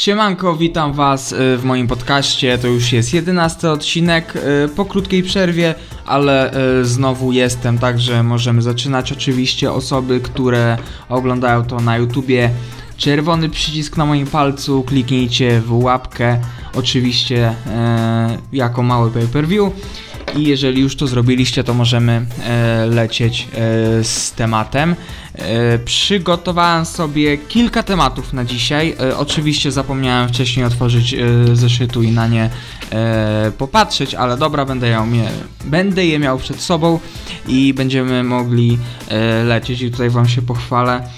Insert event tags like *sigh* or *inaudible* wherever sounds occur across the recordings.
Siemanko, witam was y, w moim podcaście. To już jest jedenasty odcinek y, po krótkiej przerwie, ale y, znowu jestem, także możemy zaczynać. Oczywiście osoby, które oglądają to na YouTubie, czerwony przycisk na moim palcu, kliknijcie w łapkę, oczywiście jako mały pay-per-view. I jeżeli już to zrobiliście, to możemy e, lecieć e, z tematem. E, przygotowałem sobie kilka tematów na dzisiaj. Oczywiście zapomniałem wcześniej otworzyć zeszytu i na nie popatrzeć, ale dobra, będę, mie- będę je miał przed sobą i będziemy mogli lecieć. I tutaj Wam się pochwalę.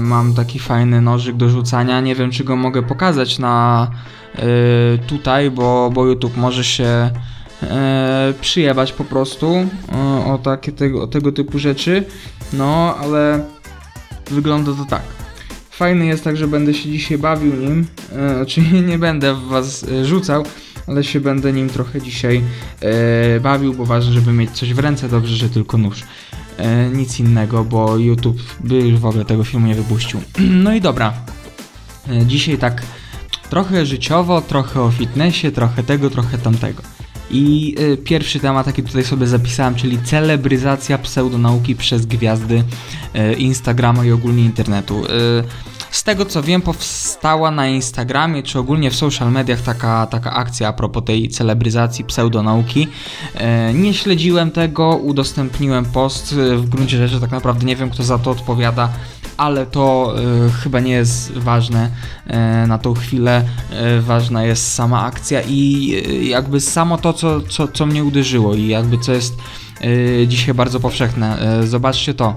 Mam taki fajny nożyk do rzucania. Nie wiem, czy go mogę pokazać na tutaj, bo, bo YouTube może się e, przyjebać po prostu e, o takie tego, o tego typu rzeczy. No, ale wygląda to tak. Fajny jest tak, że będę się dzisiaj bawił nim. E, czyli *laughs* nie będę w was e, rzucał, ale się będę nim trochę dzisiaj e, bawił, bo ważne, żeby mieć coś w ręce. Dobrze, że tylko nóż. E, nic innego, bo YouTube by już w ogóle tego filmu nie wypuścił. *clears throat* No i dobra. E, dzisiaj tak trochę życiowo, trochę o fitnessie, trochę tego, trochę tamtego. I y, pierwszy temat, jaki tutaj sobie zapisałem, czyli celebryzacja pseudonauki przez gwiazdy y, Instagrama i ogólnie internetu. Y, z tego co wiem, powstała na Instagramie czy ogólnie w social mediach taka, taka akcja a propos tej celebryzacji pseudonauki. Y, nie śledziłem tego, udostępniłem post. y, W gruncie rzeczy tak naprawdę nie wiem, kto za to odpowiada ale to y, chyba nie jest ważne y, na tą chwilę. Y, ważna jest sama akcja i y, jakby samo to, co, co, co mnie uderzyło i jakby co jest y, dzisiaj bardzo powszechne. Y, zobaczcie to.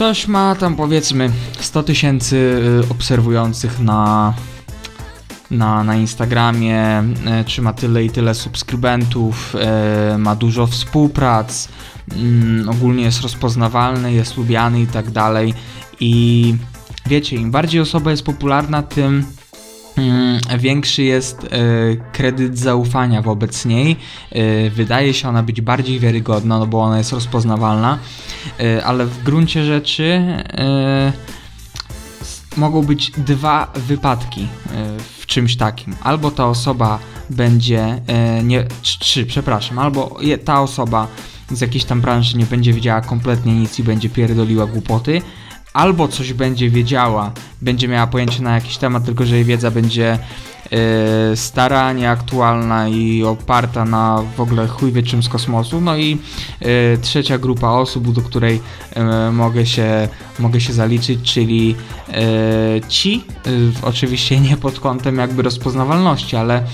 Ktoś ma tam powiedzmy 100 tysięcy y, obserwujących na, na, na Instagramie, y, czy ma tyle i tyle subskrybentów, y, ma dużo współprac, mm, ogólnie jest rozpoznawalny, jest lubiany i tak dalej. I wiecie, im bardziej osoba jest popularna, tym większy jest e, kredyt zaufania wobec niej. E, wydaje się ona być bardziej wiarygodna, no bo ona jest rozpoznawalna, e, ale w gruncie rzeczy mogą być dwa wypadki w czymś takim. Albo ta osoba będzie nie, tr- trzy, przepraszam, albo ta osoba z jakiejś tam branży nie będzie wiedziała kompletnie nic i będzie pierdoliła głupoty, albo coś będzie wiedziała, będzie miała pojęcie na jakiś temat, tylko że jej wiedza będzie e, stara, nieaktualna i oparta na w ogóle chuj wie czym z kosmosu. No i e, trzecia grupa osób, do której e, mogę, się, mogę się zaliczyć, czyli e, ci, e, oczywiście nie pod kątem jakby rozpoznawalności, ale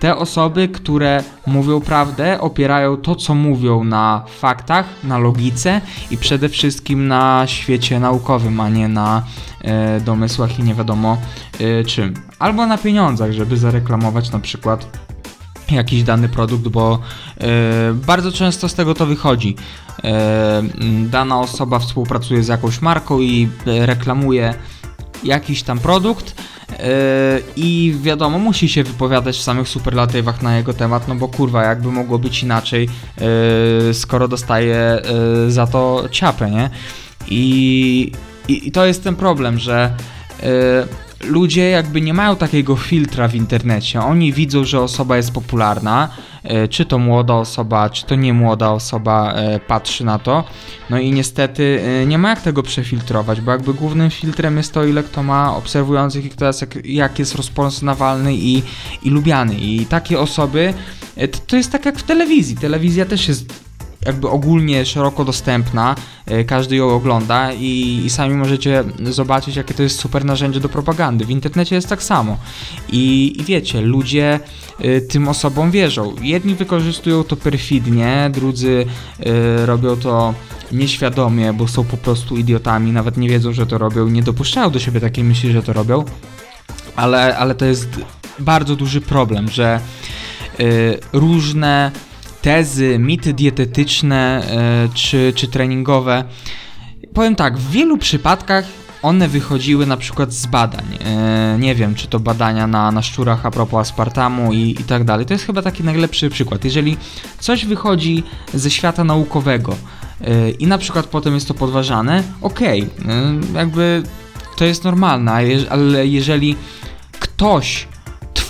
te osoby, które mówią prawdę, opierają to, co mówią na faktach, na logice i przede wszystkim na świecie naukowym, a nie na e, domysłach i nie wiadomo e, czym. Albo na pieniądzach, żeby zareklamować na przykład jakiś dany produkt, bo e, bardzo często z tego to wychodzi. E, dana osoba współpracuje z jakąś marką i e, reklamuje jakiś tam produkt i wiadomo, musi się wypowiadać w samych superlatywach na jego temat, no bo kurwa, jakby mogło być inaczej, e, skoro dostaje e, za to ciapę, nie? I, i, i to jest ten problem, że ludzie jakby nie mają takiego filtra w internecie. Oni widzą, że osoba jest popularna, czy to młoda osoba, czy to nie młoda osoba e, patrzy na to. No i niestety e, nie ma jak tego przefiltrować, bo jakby głównym filtrem jest to, ile kto ma obserwujących i kto jest, jak, jak jest rozpoznawalny i, i lubiany. I takie osoby, e, to, to jest tak jak w telewizji. Telewizja też jest jakby ogólnie szeroko dostępna, e, każdy ją ogląda i, i sami możecie zobaczyć, jakie to jest super narzędzie do propagandy. W internecie jest tak samo. I, i wiecie, ludzie e, tym osobom wierzą. Jedni wykorzystują to perfidnie, drudzy e, robią to nieświadomie, bo są po prostu idiotami, nawet nie wiedzą, że to robią, nie dopuszczają do siebie takiej myśli, że to robią. Ale, ale to jest bardzo duży problem, że y, różne tezy, mity dietetyczne y, czy, czy treningowe, powiem tak, w wielu przypadkach one wychodziły na przykład z badań. E, nie wiem, czy to badania na, na szczurach a propos aspartamu i, i tak dalej. To jest chyba taki najlepszy przykład. Jeżeli coś wychodzi ze świata naukowego e, i na przykład potem jest to podważane, okej, e, jakby to jest normalne, ale jeżeli ktoś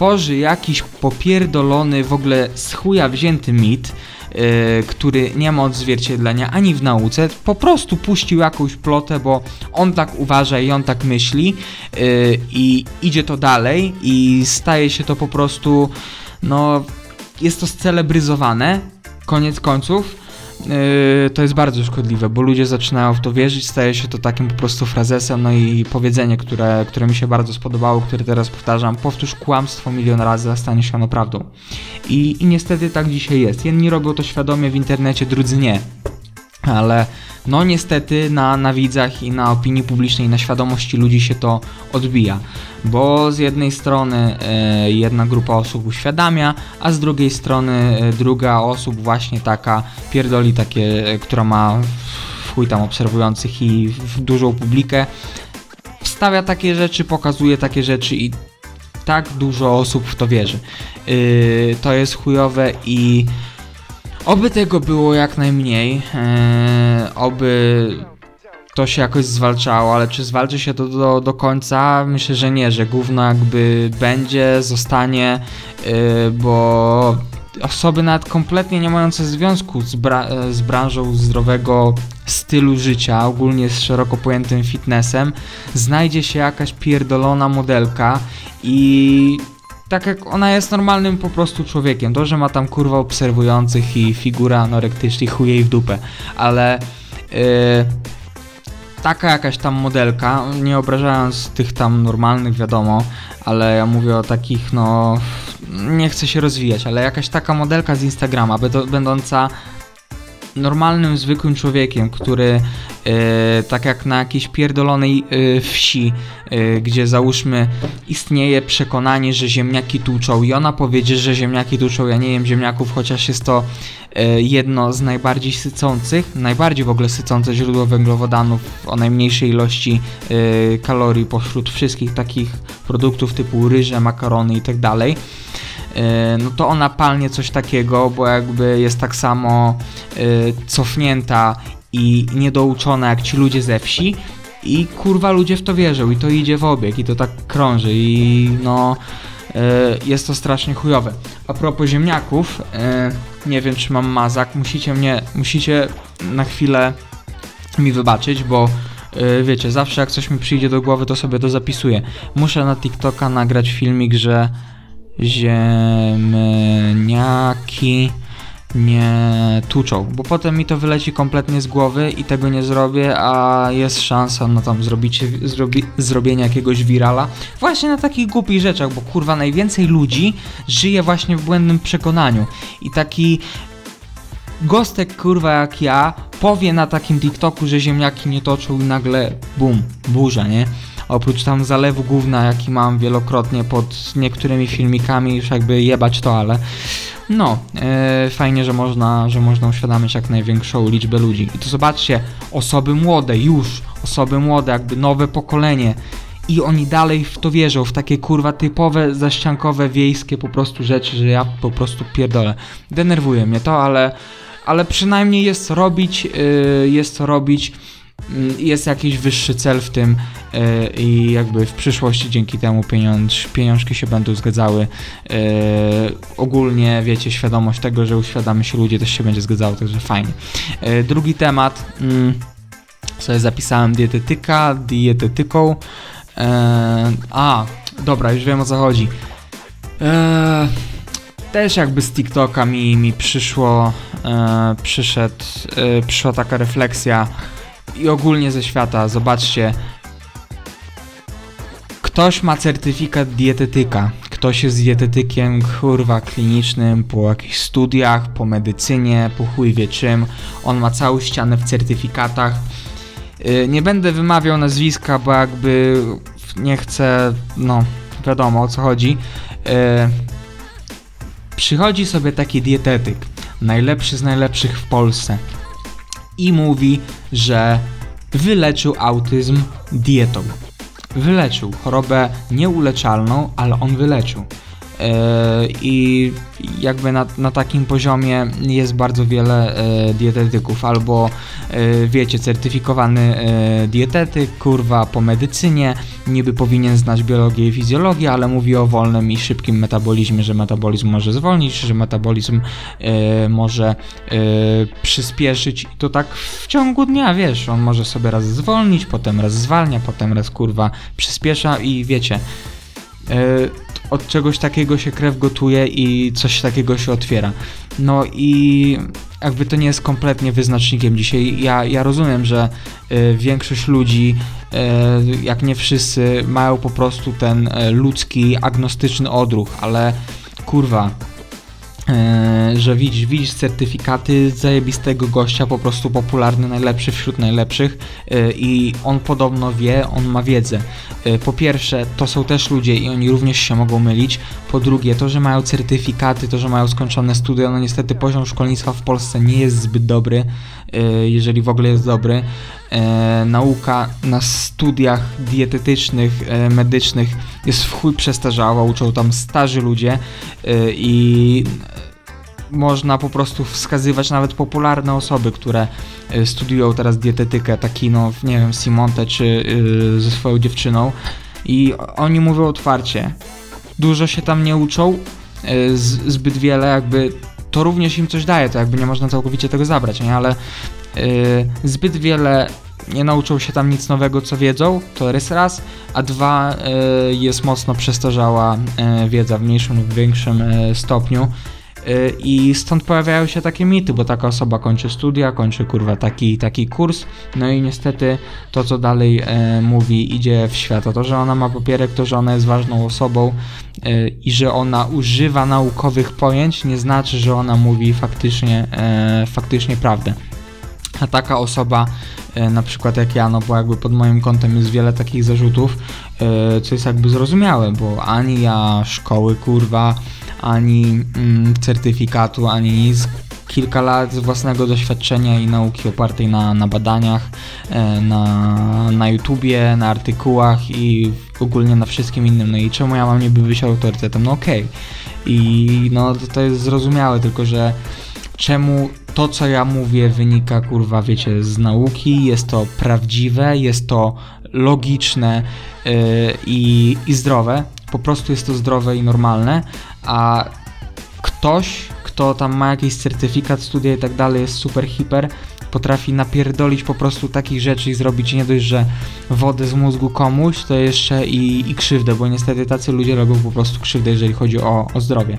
tworzy jakiś popierdolony, w ogóle z chuja wzięty mit, yy, który nie ma odzwierciedlenia ani w nauce, po prostu puścił jakąś plotę, bo on tak uważa i on tak myśli yy, i idzie to dalej i staje się to po prostu, no, jest to scelebryzowane, koniec końców. Yy, to jest bardzo szkodliwe, bo ludzie zaczynają w to wierzyć, staje się to takim po prostu frazesem, no i powiedzenie, które, które mi się bardzo spodobało, które teraz powtarzam, powtórz kłamstwo milion razy, a stanie się ono prawdą. I, I niestety tak dzisiaj jest. Jedni robią to świadomie w internecie, drudzy nie. Ale no niestety na, na widzach i na opinii publicznej, na świadomości ludzi się to odbija. Bo z jednej strony e, jedna grupa osób uświadamia, a z drugiej strony e, druga osób właśnie taka pierdoli takie, e, która ma chuj tam obserwujących i w dużą publikę, wstawia takie rzeczy, pokazuje takie rzeczy i tak dużo osób w to wierzy. Yy, to jest chujowe i Oby tego było jak najmniej, e, oby to się jakoś zwalczało, ale czy zwalczy się to do, do końca? Myślę, że nie, że gówno jakby będzie, zostanie, e, bo osoby nawet kompletnie nie mające związku z, bra e, z branżą zdrowego stylu życia, ogólnie z szeroko pojętym fitnessem, znajdzie się jakaś pierdolona modelka i tak jak ona jest normalnym po prostu człowiekiem. To, że ma tam kurwa obserwujących i figura anorektyczna chuje jej w dupę, ale yy, taka jakaś tam modelka, nie obrażając tych tam normalnych, wiadomo, ale ja mówię o takich, no, nie chcę się rozwijać, ale jakaś taka modelka z Instagrama, będąca normalnym, zwykłym człowiekiem, który e, tak jak na jakiejś pierdolonej e, wsi, e, gdzie załóżmy istnieje przekonanie, że ziemniaki tłuczą i ona powiedzie, że ziemniaki tłuczą, ja nie jem ziemniaków, chociaż jest to jedno z najbardziej sycących, najbardziej w ogóle sycące źródło węglowodanów o najmniejszej ilości kalorii pośród wszystkich takich produktów typu ryże, makarony i tak no to ona palnie coś takiego, bo jakby jest tak samo e, cofnięta i niedouczona jak ci ludzie ze wsi i kurwa ludzie w to wierzą i to idzie w obieg i to tak krąży i no e, jest to strasznie chujowe. A propos ziemniaków, nie wiem czy mam mazak, musicie mnie, musicie na chwilę mi wybaczyć, bo wiecie, zawsze jak coś mi przyjdzie do głowy, to sobie to zapisuję. Muszę na TikToka nagrać filmik, że ziemniaki nie tuczą, bo potem mi to wyleci kompletnie z głowy i tego nie zrobię, a jest szansa na tam zrobicie, zrobi, zrobienie jakiegoś wirala właśnie na takich głupich rzeczach, bo kurwa najwięcej ludzi żyje właśnie w błędnym przekonaniu i taki gostek kurwa jak ja powie na takim TikToku, że ziemniaki nie toczą i nagle bum, burza, nie? Oprócz tam zalewu główna, jaki mam wielokrotnie pod niektórymi filmikami, już jakby jebać to, ale no, e, fajnie, że można, że można uświadamiać jak największą liczbę ludzi. I to zobaczcie, osoby młode, już, osoby młode, jakby nowe pokolenie, i oni dalej w to wierzą, w takie kurwa typowe, zaściankowe, wiejskie po prostu rzeczy, że ja po prostu pierdolę. Denerwuje mnie to, ale, ale przynajmniej jest robić, yy, jest robić. Mm, jest jakiś wyższy cel w tym e, i jakby w przyszłości dzięki temu pieniądz, pieniążki się będą zgadzały. E, ogólnie wiecie, świadomość tego, że uświadamy się ludzie też się będzie zgadzało, także fajnie. E, drugi temat, mm, sobie zapisałem dietetyka, dietetyką. A, dobra, już wiem o co chodzi. Też jakby z TikToka mi, mi przyszło, przyszedł, przyszła taka refleksja, i ogólnie ze świata. Zobaczcie. Ktoś ma certyfikat dietetyka. Ktoś jest dietetykiem, kurwa, klinicznym, po jakichś studiach, po medycynie, po chuj wie czym. On ma całą ścianę w certyfikatach. Yy, nie będę wymawiał nazwiska, bo jakby nie chcę, no, wiadomo o co chodzi. Yy, przychodzi sobie taki dietetyk, najlepszy z najlepszych w Polsce i mówi, że wyleczył autyzm dietą. Wyleczył chorobę nieuleczalną, ale on wyleczył. I jakby na, na takim poziomie jest bardzo wiele dietetyków, albo wiecie, certyfikowany dietetyk, kurwa po medycynie, niby powinien znać biologię i fizjologię, ale mówi o wolnym i szybkim metabolizmie, że metabolizm może zwolnić, że metabolizm może przyspieszyć. I to tak w ciągu dnia, wiesz, on może sobie raz zwolnić, potem raz zwalnia, potem raz kurwa przyspiesza i wiecie, od czegoś takiego się krew gotuje i coś takiego się otwiera. No i jakby to nie jest kompletnie wyznacznikiem dzisiaj. Ja, ja rozumiem, że y, większość ludzi, y, jak nie wszyscy, mają po prostu ten y, ludzki, agnostyczny odruch, ale kurwa, E, że widzisz, widzisz certyfikaty zajebistego gościa, po prostu popularny, najlepszy wśród najlepszych e, i on podobno wie, on ma wiedzę. E, po pierwsze, to są też ludzie i oni również się mogą mylić. Po drugie, to, że mają certyfikaty, to, że mają skończone studia, no niestety poziom szkolnictwa w Polsce nie jest zbyt dobry, jeżeli w ogóle jest dobry. Nauka na studiach dietetycznych, medycznych jest w chuj przestarzała, uczą tam starzy ludzie i można po prostu wskazywać nawet popularne osoby, które y, studiują teraz dietetykę, taki no, nie wiem, Simonte czy yy, ze swoją dziewczyną i oni mówią otwarcie. Dużo się tam nie uczą, yy, zbyt wiele jakby to również im coś daje, to jakby nie można całkowicie tego zabrać, nie? Ale zbyt wiele nie nauczą się tam nic nowego, co wiedzą, to jest raz, a dwa yy, jest mocno przestarzała yy, wiedza w mniejszym lub większym stopniu Y, I stąd pojawiają się takie mity, bo taka osoba kończy studia, kończy kurwa taki taki kurs, no i niestety to, co dalej e, mówi, idzie w świat. A to, że ona ma papierek, to, że ona jest ważną osobą e, i że ona używa naukowych pojęć, nie znaczy, że ona mówi faktycznie, e, faktycznie prawdę. A taka osoba, e, na przykład jak ja, no bo jakby pod moim kątem jest wiele takich zarzutów, e, co jest jakby zrozumiałe, bo ani ja szkoły kurwa ani mm, certyfikatu, ani nic. Kilka lat własnego doświadczenia i nauki opartej na, na badaniach, e, na, na YouTubie, na artykułach i ogólnie na wszystkim innym. No i czemu ja mam niby być autorytetem? No okej. Okay. I no to, to jest zrozumiałe, tylko że czemu to, co ja mówię, wynika, kurwa, wiecie, z nauki, jest to prawdziwe, jest to logiczne yy, i, i zdrowe. Po prostu jest to zdrowe i normalne, a ktoś, kto tam ma jakiś certyfikat, studia i tak dalej, jest super hiper, potrafi napierdolić po prostu takich rzeczy i zrobić nie dość, że wodę z mózgu komuś, to jeszcze i, i krzywdę, bo niestety tacy ludzie robią po prostu krzywdę, jeżeli chodzi o, o zdrowie.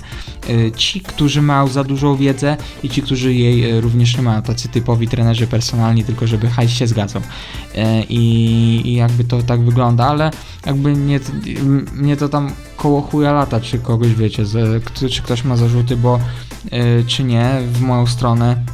Y, ci, którzy mają za dużą wiedzę i ci, którzy jej y, również nie mają, tacy typowi trenerzy personalni, tylko żeby hajs się zgadzał. Y, I, I jakby to tak wygląda, ale jakby nie, mnie to tam koło chuja lata, czy kogoś wiecie, czy ktoś ma zarzuty, bo czy nie, w moją stronę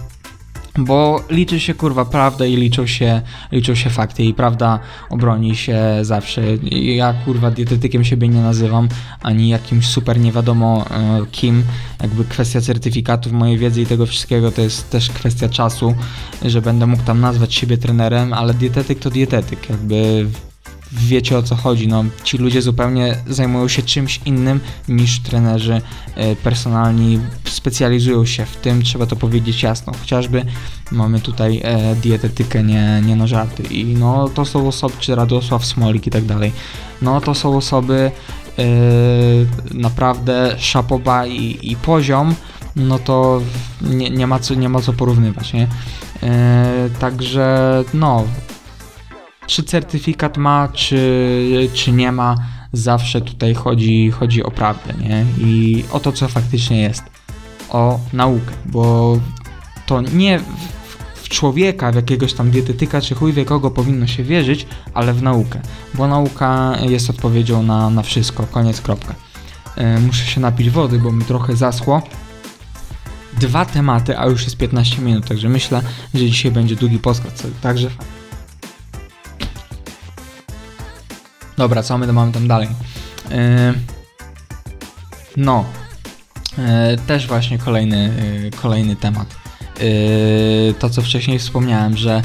bo liczy się kurwa prawda i liczą się, liczą się fakty i prawda obroni się zawsze. Ja kurwa dietetykiem siebie nie nazywam, ani jakimś super nie wiadomo e, kim. Jakby kwestia certyfikatów, mojej wiedzy i tego wszystkiego to jest też kwestia czasu, że będę mógł tam nazwać siebie trenerem, ale dietetyk to dietetyk. Jakby wiecie o co chodzi. No, ci ludzie zupełnie zajmują się czymś innym niż trenerzy e, personalni, specjalizują się w tym, trzeba to powiedzieć jasno. Chociażby mamy tutaj e, dietetykę, nie, nie na żarty. I no to są osoby, czy Radosław Smolik i tak dalej. No to są osoby e, naprawdę szapoba i, i poziom, no to nie, nie, ma co, nie ma co porównywać, nie? E, także no, czy certyfikat ma, czy, czy nie ma, zawsze tutaj chodzi, chodzi o prawdę, nie? I o to, co faktycznie jest. O naukę, bo to nie w, człowieka, w jakiegoś tam dietetyka, czy chuj wie kogo powinno się wierzyć, ale w naukę, bo nauka jest odpowiedzią na, na wszystko, koniec, kropka. Yy, muszę się napić wody, bo mi trochę zaschło. Dwa tematy, a już jest 15 minut, także myślę, że dzisiaj będzie długi podcast, także Dobra, co my mamy tam dalej? Yy, no, yy, też właśnie kolejny, yy, kolejny temat. To, co wcześniej wspomniałem, że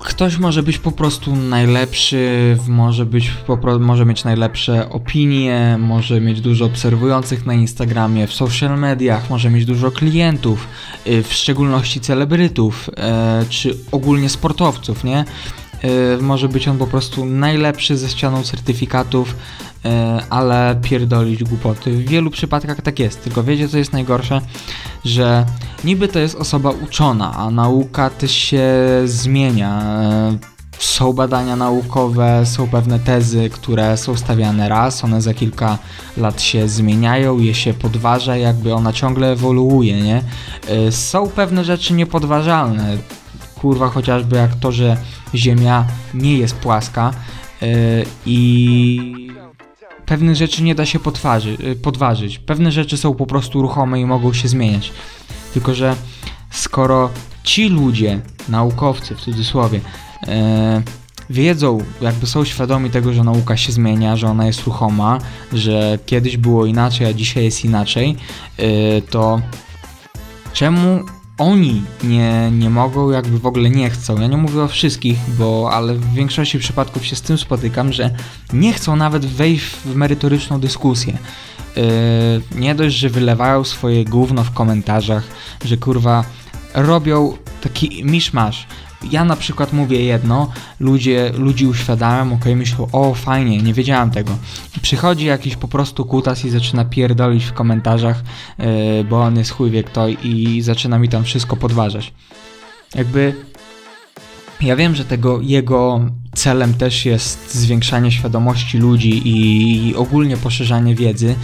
Ktoś może być po prostu najlepszy, może, być może mieć najlepsze opinie, może mieć dużo obserwujących na Instagramie, w social mediach, może mieć dużo klientów, w szczególności celebrytów, e, czy ogólnie sportowców, nie? E, może być on po prostu najlepszy ze ścianą certyfikatów, e, ale pierdolić głupoty. W wielu przypadkach tak jest, tylko wiecie co jest najgorsze? Że niby to jest osoba uczona, a nauka też się zmienia. E, są badania naukowe, są pewne tezy, które są stawiane raz, one za kilka lat się zmieniają, je się podważa, jakby ona ciągle ewoluuje, nie? Są pewne rzeczy niepodważalne, kurwa chociażby jak to, że Ziemia nie jest płaska yy, i pewne rzeczy nie da się potwarzy, yy, podważyć. Pewne rzeczy są po prostu ruchome i mogą się zmieniać. Tylko, że skoro ci ludzie, naukowcy w cudzysłowie, yy, wiedzą, jakby są świadomi tego, że nauka się zmienia, że ona jest ruchoma, że kiedyś było inaczej, a dzisiaj jest inaczej, yy, to czemu oni nie, nie mogą, jakby w ogóle nie chcą. Ja nie mówię o wszystkich, bo ale w większości przypadków się z tym spotykam, że nie chcą nawet wejść w merytoryczną dyskusję. Yy, nie dość, że wylewają swoje gówno w komentarzach, że kurwa robią taki miszmasz ja na przykład mówię jedno, ludzie, ludzi uświadamiam, ok, myślą, o fajnie, nie wiedziałem tego. I przychodzi jakiś po prostu kutas i zaczyna pierdolić w komentarzach, yy, bo on jest chuj wie kto i zaczyna mi tam wszystko podważać. Jakby ja wiem, że tego jego celem też jest zwiększanie świadomości ludzi i, i ogólnie poszerzanie wiedzy,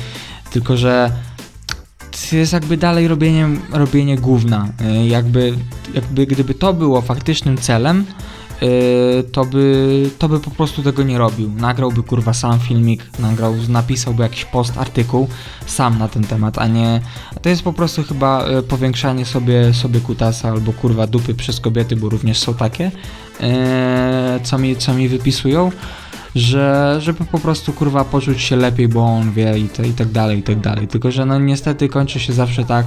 tylko że jest jakby dalej robienie, robienie gówna. Y, jakby, jakby gdyby to było faktycznym celem, y, to by, to by po prostu tego nie robił. Nagrałby kurwa sam filmik, nagrał, napisałby jakiś post, artykuł sam na ten temat, a nie. To jest po prostu chyba y, powiększanie sobie, sobie kutasa albo kurwa dupy przez kobiety, bo również są takie, co mi, co mi wypisują że żeby po prostu kurwa poczuć się lepiej, bo on wie i, to, i tak dalej, i tak dalej. Tylko, że no niestety kończy się zawsze tak,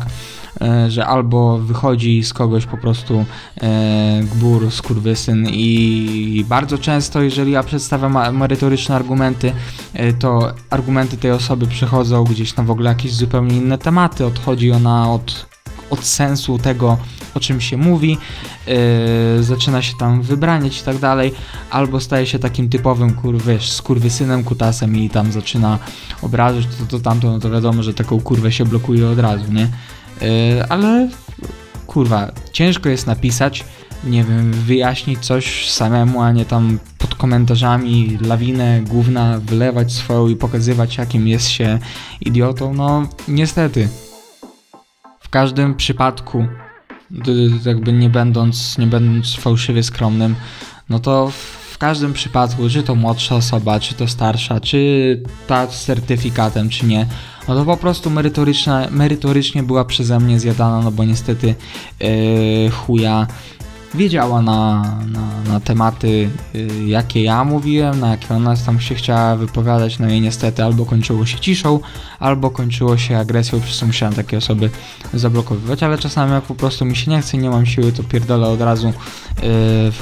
e, że albo wychodzi z kogoś po prostu e, gbur, skurwysyn i bardzo często, jeżeli ja przedstawiam merytoryczne argumenty, e, to argumenty tej osoby przechodzą gdzieś na w ogóle jakieś zupełnie inne tematy, odchodzi ona od od sensu tego, o czym się mówi, yy, zaczyna się tam wybraniać i tak dalej, albo staje się takim typowym, kur, wiesz, skurwysynem, kutasem i tam zaczyna obrażać to, to tamto, no to wiadomo, że taką kurwę się blokuje od razu, nie? Yy, ale kurwa, ciężko jest napisać, nie wiem, wyjaśnić coś samemu, a nie tam pod komentarzami lawinę główna wylewać swoją i pokazywać jakim jest się idiotą, no niestety w każdym przypadku, jakby nie będąc, nie będąc fałszywie skromnym, no to w każdym przypadku, czy to młodsza osoba, czy to starsza, czy ta z certyfikatem, czy nie, no to po prostu merytorycznie była przeze mnie zjadana, no bo niestety yy, chuja wiedziała na, na, na tematy, y, jakie ja mówiłem, na jakie ona tam się chciała wypowiadać, no i niestety albo kończyło się ciszą, albo kończyło się agresją, przez co musiałem takie osoby zablokowywać, ale czasami jak po prostu mi się nie chce, nie mam siły, to pierdolę od razu, yy,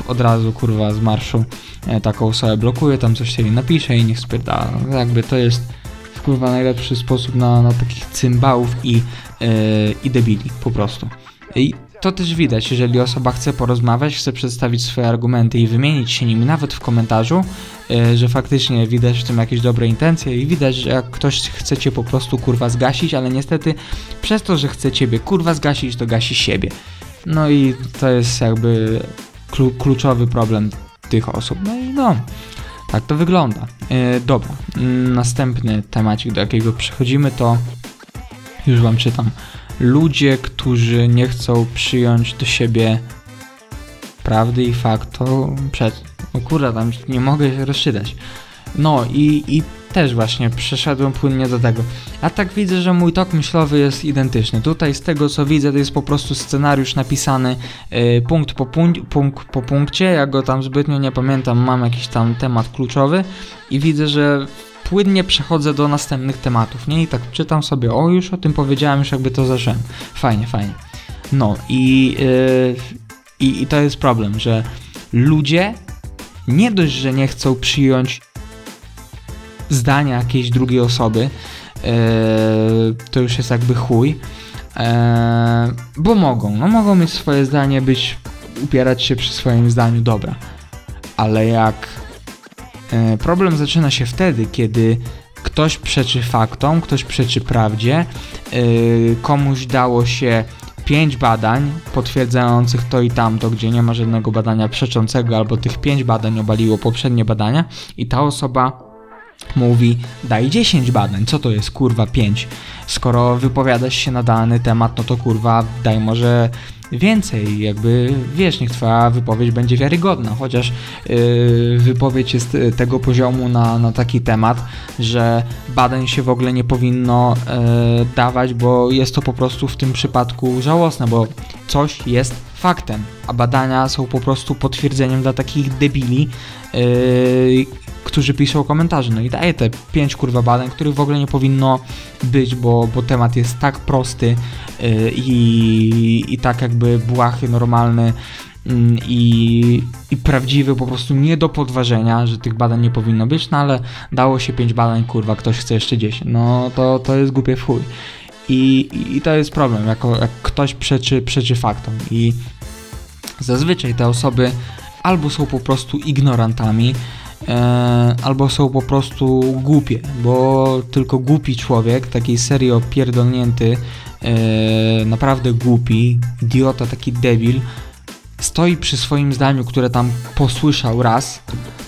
od razu kurwa z marszu yy, taką osobę blokuję, tam coś się napisze i niech spierdala. No, jakby to jest kurwa najlepszy sposób na, na takich cymbałów i, yy, i debili po prostu. I to też widać, jeżeli osoba chce porozmawiać, chce przedstawić swoje argumenty i wymienić się nimi nawet w komentarzu, e, że faktycznie widać w tym jakieś dobre intencje i widać, że jak ktoś chce cię po prostu kurwa zgasić, ale niestety przez to, że chce ciebie kurwa zgasić, to gasi siebie. No i to jest jakby kluczowy problem tych osób. No i no, tak to wygląda. E, dobra, następny temacik, do jakiego przechodzimy, to już wam czytam ludzie, którzy nie chcą przyjąć do siebie prawdy i faktu przed... O kurde, tam nie mogę się rozczytać. No i, i też właśnie przeszedłem płynnie do tego. A tak widzę, że mój tok myślowy jest identyczny. Tutaj z tego co widzę, to jest po prostu scenariusz napisany y, punkt, po punkt, punkt po punkcie. Ja go tam zbytnio nie pamiętam, mam jakiś tam temat kluczowy i widzę, że płynnie przechodzę do następnych tematów, nie? I tak czytam sobie, o już o tym powiedziałem, już jakby to zacząłem. Fajnie, fajnie. No i, yy, i, i to jest problem, że ludzie nie dość, że nie chcą przyjąć zdania jakiejś drugiej osoby, e, to już jest jakby chuj, e, bo mogą, no mogą mieć swoje zdanie, być, upierać się przy swoim zdaniu, dobra, ale jak problem zaczyna się wtedy, kiedy ktoś przeczy faktom, ktoś przeczy prawdzie, komuś dało się pięć badań potwierdzających to i tamto, gdzie nie ma żadnego badania przeczącego, albo tych pięć badań obaliło poprzednie badania i ta osoba mówi daj 10 badań, co to jest kurwa 5? Skoro wypowiadasz się na dany temat, no to kurwa daj może więcej, jakby wiesz, niech twoja wypowiedź będzie wiarygodna, chociaż yy, wypowiedź jest y, tego poziomu na, na taki temat, że badań się w ogóle nie powinno yy, dawać, bo jest to po prostu w tym przypadku żałosne, bo coś jest faktem, a badania są po prostu potwierdzeniem dla takich debili, yy, którzy piszą komentarze. No i daje te pięć kurwa badań, których w ogóle nie powinno być, bo, bo temat jest tak prosty yy, i, i tak jakby błahy, normalny yy, i, prawdziwy, po prostu nie do podważenia, że tych badań nie powinno być, no ale dało się pięć badań, kurwa, ktoś chce jeszcze 10. No to, to jest głupie w chuj. I, I to jest problem, jako, jak ktoś przeczy, przeczy faktom. I zazwyczaj te osoby albo są po prostu ignorantami, albo są po prostu głupie, bo tylko głupi człowiek, taki serio pierdolnięty, e, naprawdę głupi, idiota, taki debil, stoi przy swoim zdaniu, które tam posłyszał raz,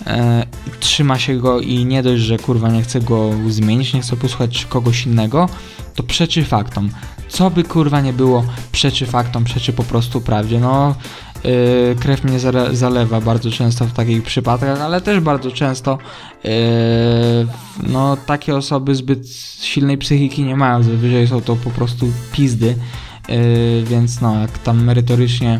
e, trzyma się go i nie dość, że kurwa nie chce go zmienić, nie chce posłuchać kogoś innego, to przeczy faktom. Co by kurwa nie było, przeczy faktom, przeczy po prostu prawdzie. No, Yy, krew mnie zalewa bardzo często w takich przypadkach, ale też bardzo często yy, no, takie osoby zbyt silnej psychiki nie mają, zazwyczaj są to po prostu pizdy, yy, więc no, jak tam merytorycznie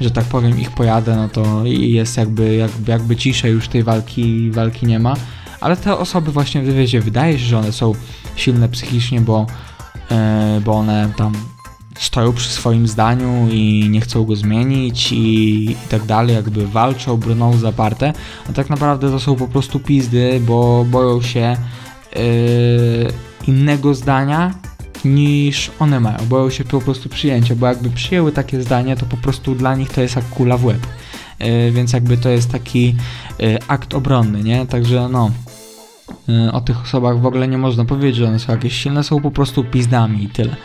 że tak powiem, ich pojadę, no to jest jakby, jakby, jakby ciszej już tej walki, walki nie ma. Ale te osoby właśnie, wiecie, wydaje się, że one są silne psychicznie, bo, bo one tam stoją przy swoim zdaniu i nie chcą go zmienić i, i tak dalej, jakby walczą, brną zaparte, a tak naprawdę to są po prostu pizdy, bo boją się yy, innego zdania niż one mają, boją się po prostu przyjęcia, bo jakby przyjęły takie zdanie, to po prostu dla nich to jest jak kula w łeb, yy, więc jakby to jest taki yy, akt obronny, nie, także no y, o tych osobach w ogóle nie można powiedzieć, że one są jakieś silne, są po prostu pizdami i tyle.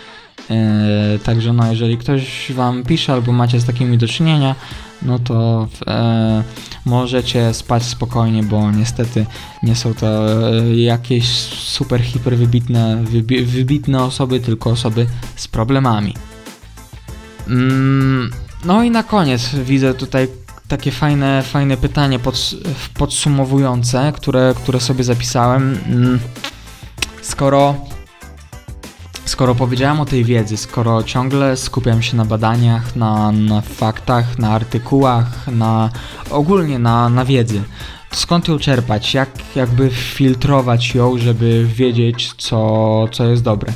E, także no, jeżeli ktoś Wam pisze albo macie z takimi do czynienia, no to e, możecie spać spokojnie, bo niestety nie są to e, jakieś super hiper wybitne, wybi wybitne osoby, tylko osoby z problemami. Mm, no i na koniec widzę tutaj takie fajne, fajne pytanie pod, podsumowujące, które, które sobie zapisałem. Mm, skoro Skoro powiedziałem o tej wiedzy, skoro ciągle skupiam się na badaniach, na, na faktach, na artykułach, na ogólnie na, na wiedzy, skąd ją czerpać? Jak jakby filtrować ją, żeby wiedzieć, co, co jest dobre?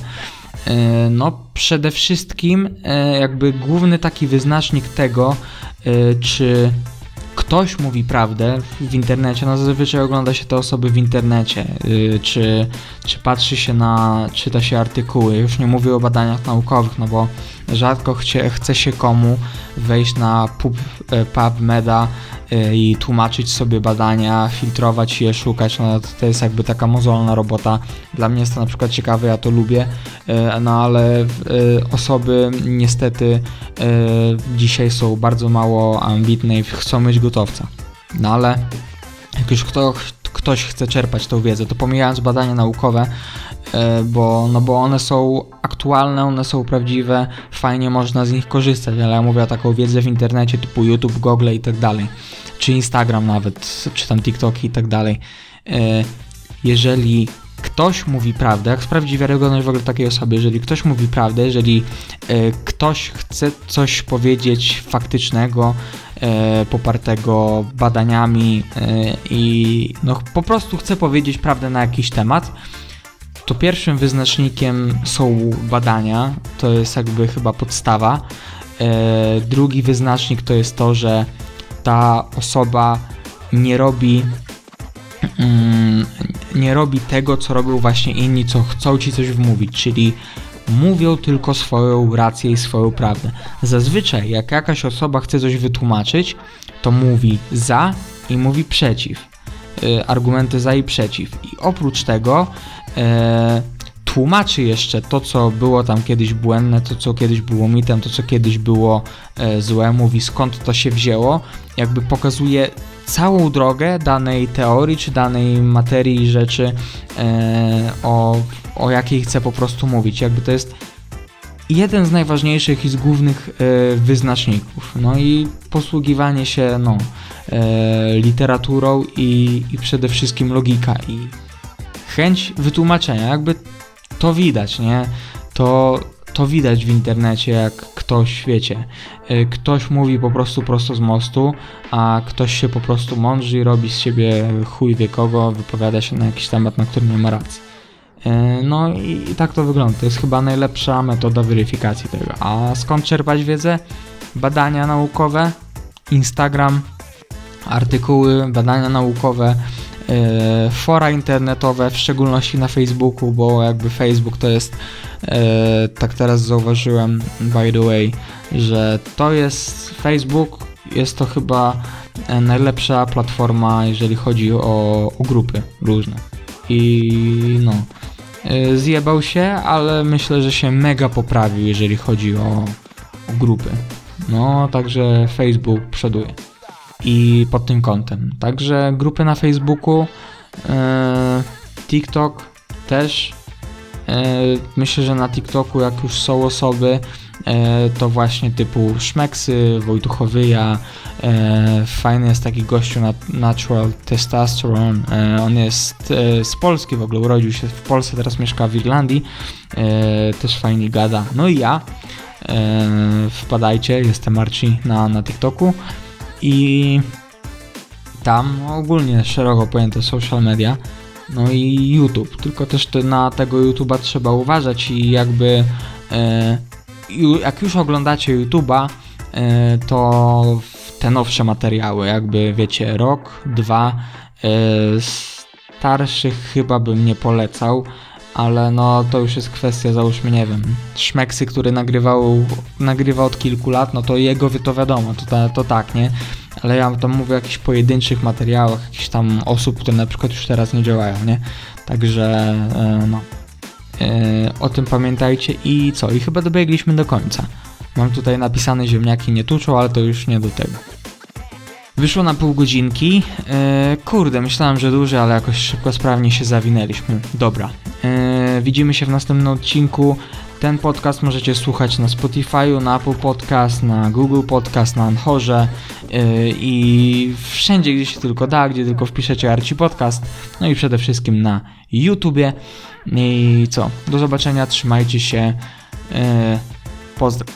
E, no, przede wszystkim, e, jakby główny taki wyznacznik tego, e, czy ktoś mówi prawdę w internecie, no zazwyczaj ogląda się te osoby w internecie, yy, czy, czy patrzy się na, czyta się artykuły, już nie mówię o badaniach naukowych, no bo rzadko chcie, chce się komu wejść na pub, e, PubMeda yy, i tłumaczyć sobie badania, filtrować je, szukać, no to jest jakby taka mozolna robota. Dla mnie jest to na przykład ciekawe, ja to lubię, yy, no ale osoby niestety dzisiaj są bardzo mało ambitne i chcą mieć gotowca. No ale jak już kto, ktoś chce czerpać tą wiedzę, to pomijając badania naukowe, e, bo, no bo one są aktualne, one są prawdziwe, fajnie można z nich korzystać, ale ja mówię o taką wiedzę w internecie typu YouTube, Google i tak dalej, czy Instagram nawet, czy tam TikToki i tak dalej. E, jeżeli ktoś mówi prawdę, jak sprawdzi wiarygodność w ogóle takiej osoby, jeżeli ktoś mówi prawdę, jeżeli e, ktoś chce coś powiedzieć faktycznego, e, popartego badaniami e, i no, po prostu chce powiedzieć prawdę na jakiś temat, to pierwszym wyznacznikiem są badania, to jest jakby chyba podstawa. E, drugi wyznacznik to jest to, że ta osoba nie robi mm, nie robi tego, co robią właśnie inni, co chcą ci coś wmówić, czyli mówią tylko swoją rację i swoją prawdę. Zazwyczaj, jak jakaś osoba chce coś wytłumaczyć, to mówi za i mówi przeciw. Y, argumenty za i przeciw. I oprócz tego e, tłumaczy jeszcze to, co było tam kiedyś błędne, to, co kiedyś było mitem, to, co kiedyś było e, złe, mówi skąd to się wzięło, jakby pokazuje całą drogę danej teorii czy danej materii rzeczy, e, o, o jakiej chce po prostu mówić. Jakby to jest jeden z najważniejszych i z głównych e, wyznaczników. No i posługiwanie się no, e, literaturą i, i przede wszystkim logika i chęć wytłumaczenia. Jakby to widać, nie? To, to widać w internecie, jak ktoś, wiecie, y, ktoś mówi po prostu prosto z mostu, a ktoś się po prostu mądrzy i robi z siebie chuj wie kogo, wypowiada się na jakiś temat, na który nie ma racji. Y, no i, tak to wygląda. To jest chyba najlepsza metoda weryfikacji tego. A skąd czerpać wiedzę? Badania naukowe, Instagram, artykuły, badania naukowe, fora internetowe, w szczególności na Facebooku, bo jakby Facebook to jest, e, tak teraz zauważyłem, by the way, że to jest Facebook, jest to chyba e, najlepsza platforma, jeżeli chodzi o, o grupy różne. I no, zjebał się, ale myślę, że się mega poprawił, jeżeli chodzi o, o grupy. No, także Facebook przoduje i pod tym kątem. Także grupy na Facebooku, e, TikTok też. E, myślę, że na TikToku, jak już są osoby, e, to właśnie typu Szmeksy, Wojtuchowyja. Fajny jest taki gościu Natural Testosterone. On jest z Polski w ogóle, urodził się w Polsce, teraz mieszka w Irlandii. Też fajnie gada. No i ja. Wpadajcie, jestem Marci na, na TikToku i tam ogólnie szeroko pojęte social media, no i YouTube, tylko też na tego YouTube'a trzeba uważać i jakby e, jak już oglądacie YouTube'a, e, to te nowsze materiały, jakby wiecie, rok, dwa, e, starszych chyba bym nie polecał, ale no to już jest kwestia, załóżmy, nie wiem, Szmeksy, który nagrywał, nagrywa od kilku lat, no to jego to wiadomo, to, to tak, nie? Ale ja tam mówię o jakichś pojedynczych materiałach, jakichś tam osób, które na przykład już teraz nie działają, nie? Także, e, no, e, o tym pamiętajcie i co? I chyba dobiegliśmy do końca. Mam tutaj napisane ziemniaki nie tuczą, ale to już nie do tego. Wyszło na pół godzinki. E, kurde, myślałem, że duże, ale jakoś szybko, sprawnie się zawinęliśmy. Dobra. E, widzimy się w następnym odcinku. Ten podcast możecie słuchać na Spotify'u, na Apple Podcast, na Google Podcast, na Anchorze yy, i wszędzie, gdzie się tylko da, gdzie tylko wpiszecie Arci Podcast, no i przede wszystkim na YouTubie. I co? Do zobaczenia, trzymajcie się. Yy.